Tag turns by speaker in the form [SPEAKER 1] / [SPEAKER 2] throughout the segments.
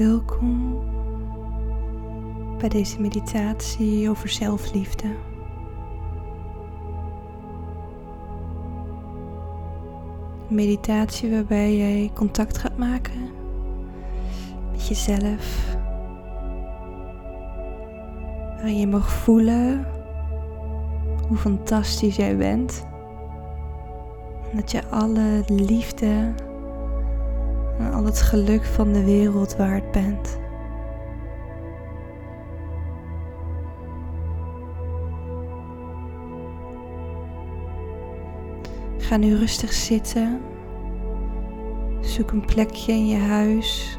[SPEAKER 1] Welkom bij deze meditatie over zelfliefde. Een meditatie waarbij jij contact gaat maken met jezelf. Waarin je mag voelen hoe fantastisch jij bent. En dat je alle liefde en al het geluk van de wereld waard bent. Ga nu rustig zitten. Zoek een plekje in je huis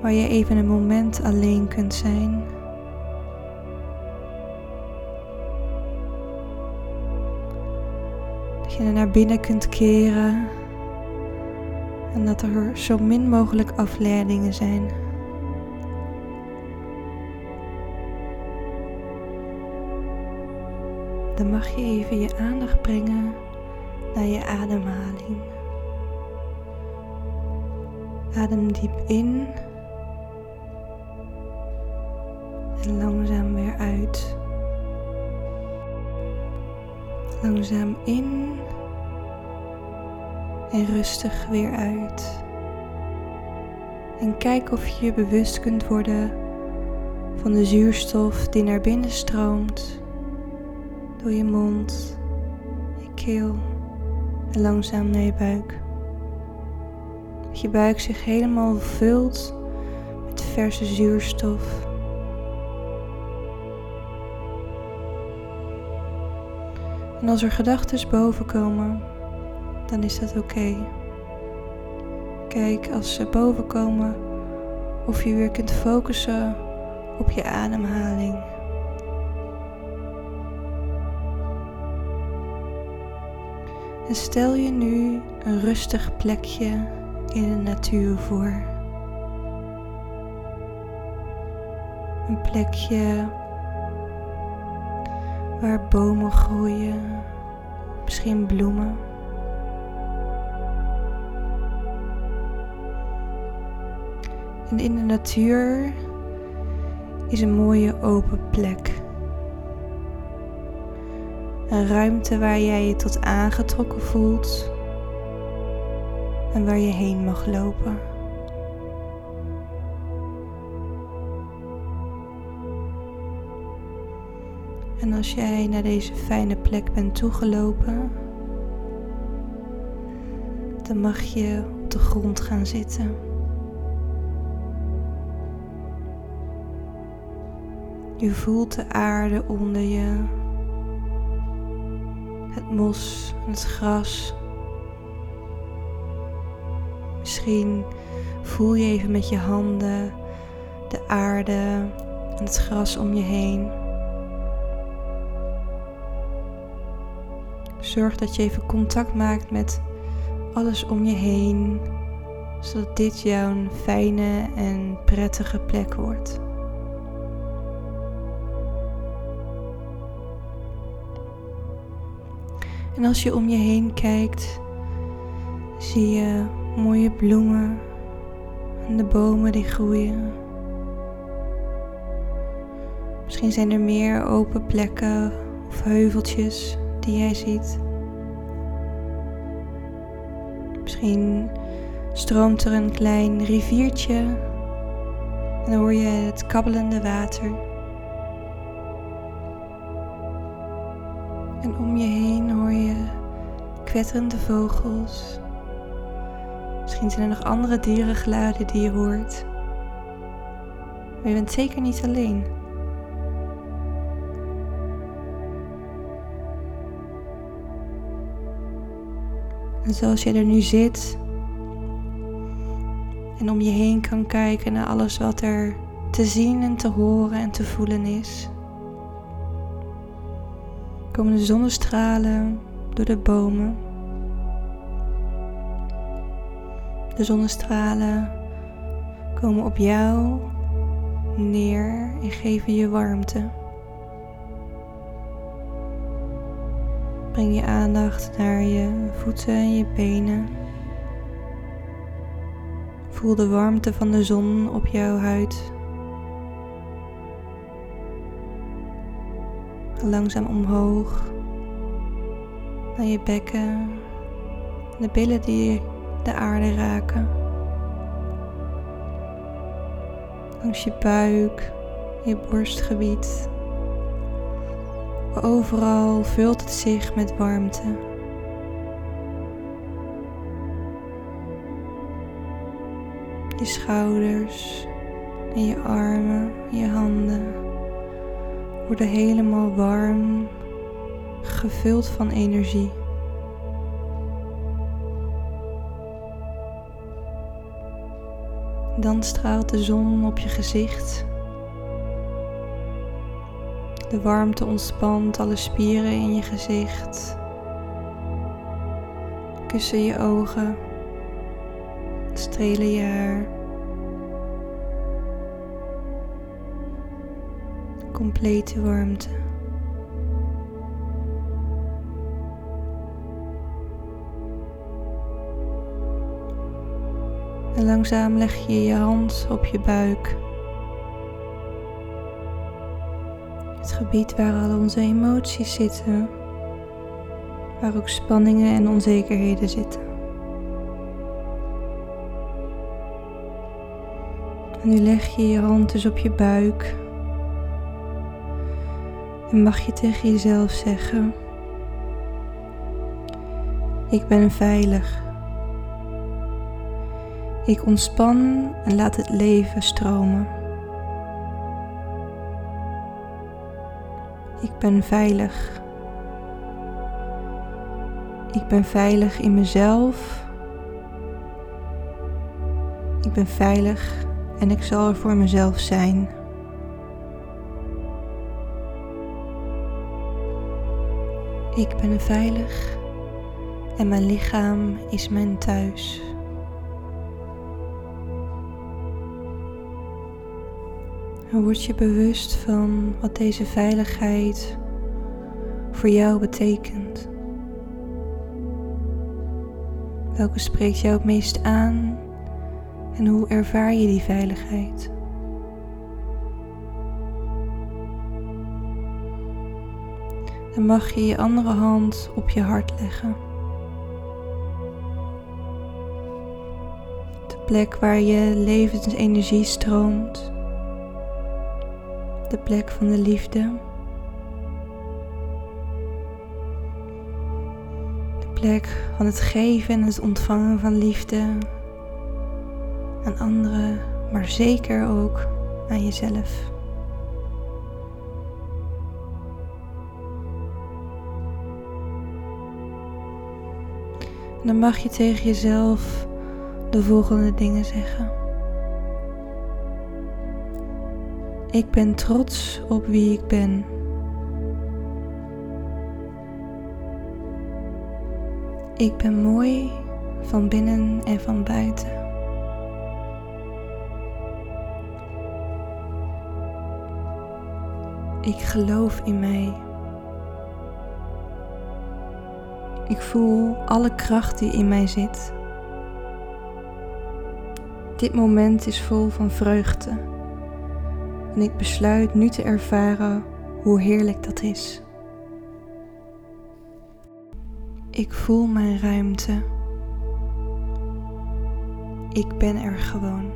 [SPEAKER 1] waar je even een moment alleen kunt zijn. Dat je naar binnen kunt keren en dat er zo min mogelijk afleidingen zijn. Dan mag je even je aandacht brengen naar je ademhaling. Adem diep in en langzaam weer uit. Langzaam in en rustig weer uit. En kijk of je je bewust kunt worden van de zuurstof die naar binnen stroomt door je mond, je keel en langzaam naar je buik. Dat je buik zich helemaal vult met verse zuurstof. En als er gedachten boven komen, dan is dat oké. Kijk als ze boven komen of je weer kunt focussen op je ademhaling. En stel je nu een rustig plekje in de natuur voor. Een plekje waar bomen groeien, misschien bloemen. En in de natuur is een mooie open plek. Een ruimte waar jij je tot aangetrokken voelt en waar je heen mag lopen. En als jij naar deze fijne plek bent toegelopen, dan mag je op de grond gaan zitten. Je voelt de aarde onder je, het mos en het gras. Misschien voel je even met je handen de aarde en het gras om je heen. Zorg dat je even contact maakt met alles om je heen, zodat dit jouw fijne en prettige plek wordt. En als je om je heen kijkt, zie je mooie bloemen en de bomen die groeien. Misschien zijn er meer open plekken of heuveltjes die jij ziet. Misschien stroomt er een klein riviertje en dan hoor je het kabbelende water. En om je heen hoor je kwetterende vogels. Misschien zijn er nog andere dierengeluiden die je hoort. Maar je bent zeker niet alleen. En zoals je er nu zit en om je heen kan kijken naar alles wat er te zien en te horen en te voelen is, komen de zonnestralen door de bomen. De zonnestralen komen op jou neer en geven je warmte. Breng je aandacht naar je voeten en je benen. Voel de warmte van de zon op jouw huid. Langzaam omhoog naar je bekken, de billen die de aarde raken. Langs je buik, je borstgebied. Overal vult het zich met warmte. Je schouders en je armen, je handen worden helemaal warm, gevuld van energie. Dan straalt de zon op je gezicht. De warmte ontspant alle spieren in je gezicht. Kussen je ogen. Strelen je haar. Complete warmte. En langzaam leg je je hand op je buik. Het gebied waar al onze emoties zitten, waar ook spanningen en onzekerheden zitten. En nu leg je je hand dus op je buik. En mag je tegen jezelf zeggen: Ik ben veilig. Ik ontspan en laat het leven stromen. Ik ben veilig. Ik ben veilig in mezelf. Ik ben veilig en ik zal er voor mezelf zijn. Ik ben veilig en mijn lichaam is mijn thuis. Word je bewust van wat deze veiligheid voor jou betekent. Welke spreekt jou het meest aan en hoe ervaar je die veiligheid? Mag je je andere hand op je hart leggen. De plek waar je levensenergie stroomt de plek van de liefde. De plek van het geven en het ontvangen van liefde aan anderen, maar zeker ook aan jezelf. Dan mag je tegen jezelf de volgende dingen zeggen. Ik ben trots op wie ik ben. Ik ben mooi van binnen en van buiten. Ik geloof in mij. Ik voel alle kracht die in mij zit. Dit moment is vol van vreugde en ik besluit nu te ervaren hoe heerlijk dat is. Ik voel mijn ruimte. Ik ben er gewoon.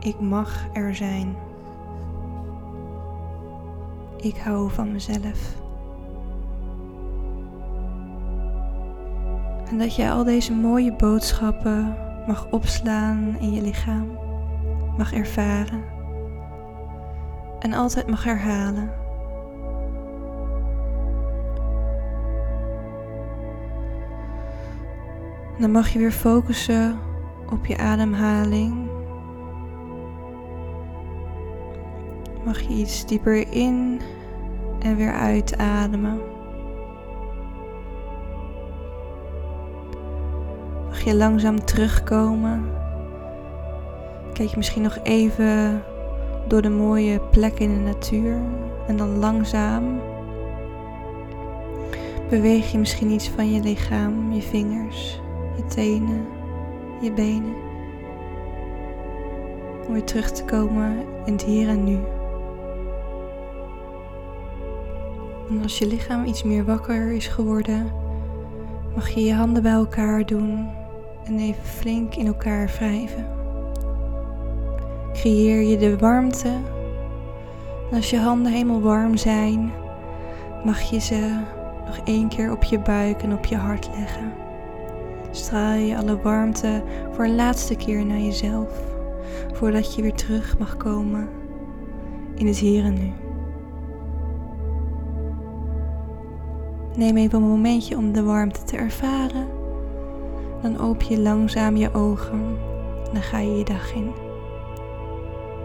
[SPEAKER 1] Ik mag er zijn. Ik hou van mezelf. En dat jij al deze mooie boodschappen mag opslaan in je lichaam mag ervaren en altijd mag herhalen. Dan mag je weer focussen op je ademhaling. Mag je iets dieper in en weer uitademen. Je langzaam terugkomen Kijk misschien nog even door de mooie plekken in de natuur en dan langzaam beweeg je misschien iets van je lichaam, je vingers, je tenen, je benen. Om weer terug te komen in het hier en nu. En als je lichaam iets meer wakker is geworden, mag je je handen bij elkaar doen en even flink in elkaar wrijven. Creëer je de warmte. En als je handen helemaal warm zijn, mag je ze nog één keer op je buik en op je hart leggen. Straal je alle warmte voor een laatste keer naar jezelf, voordat je weer terug mag komen in het hier en nu. Neem even een momentje om de warmte te ervaren. Dan open je langzaam je ogen en dan ga je je dag in.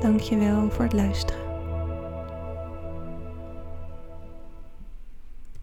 [SPEAKER 1] Dankjewel voor het luisteren.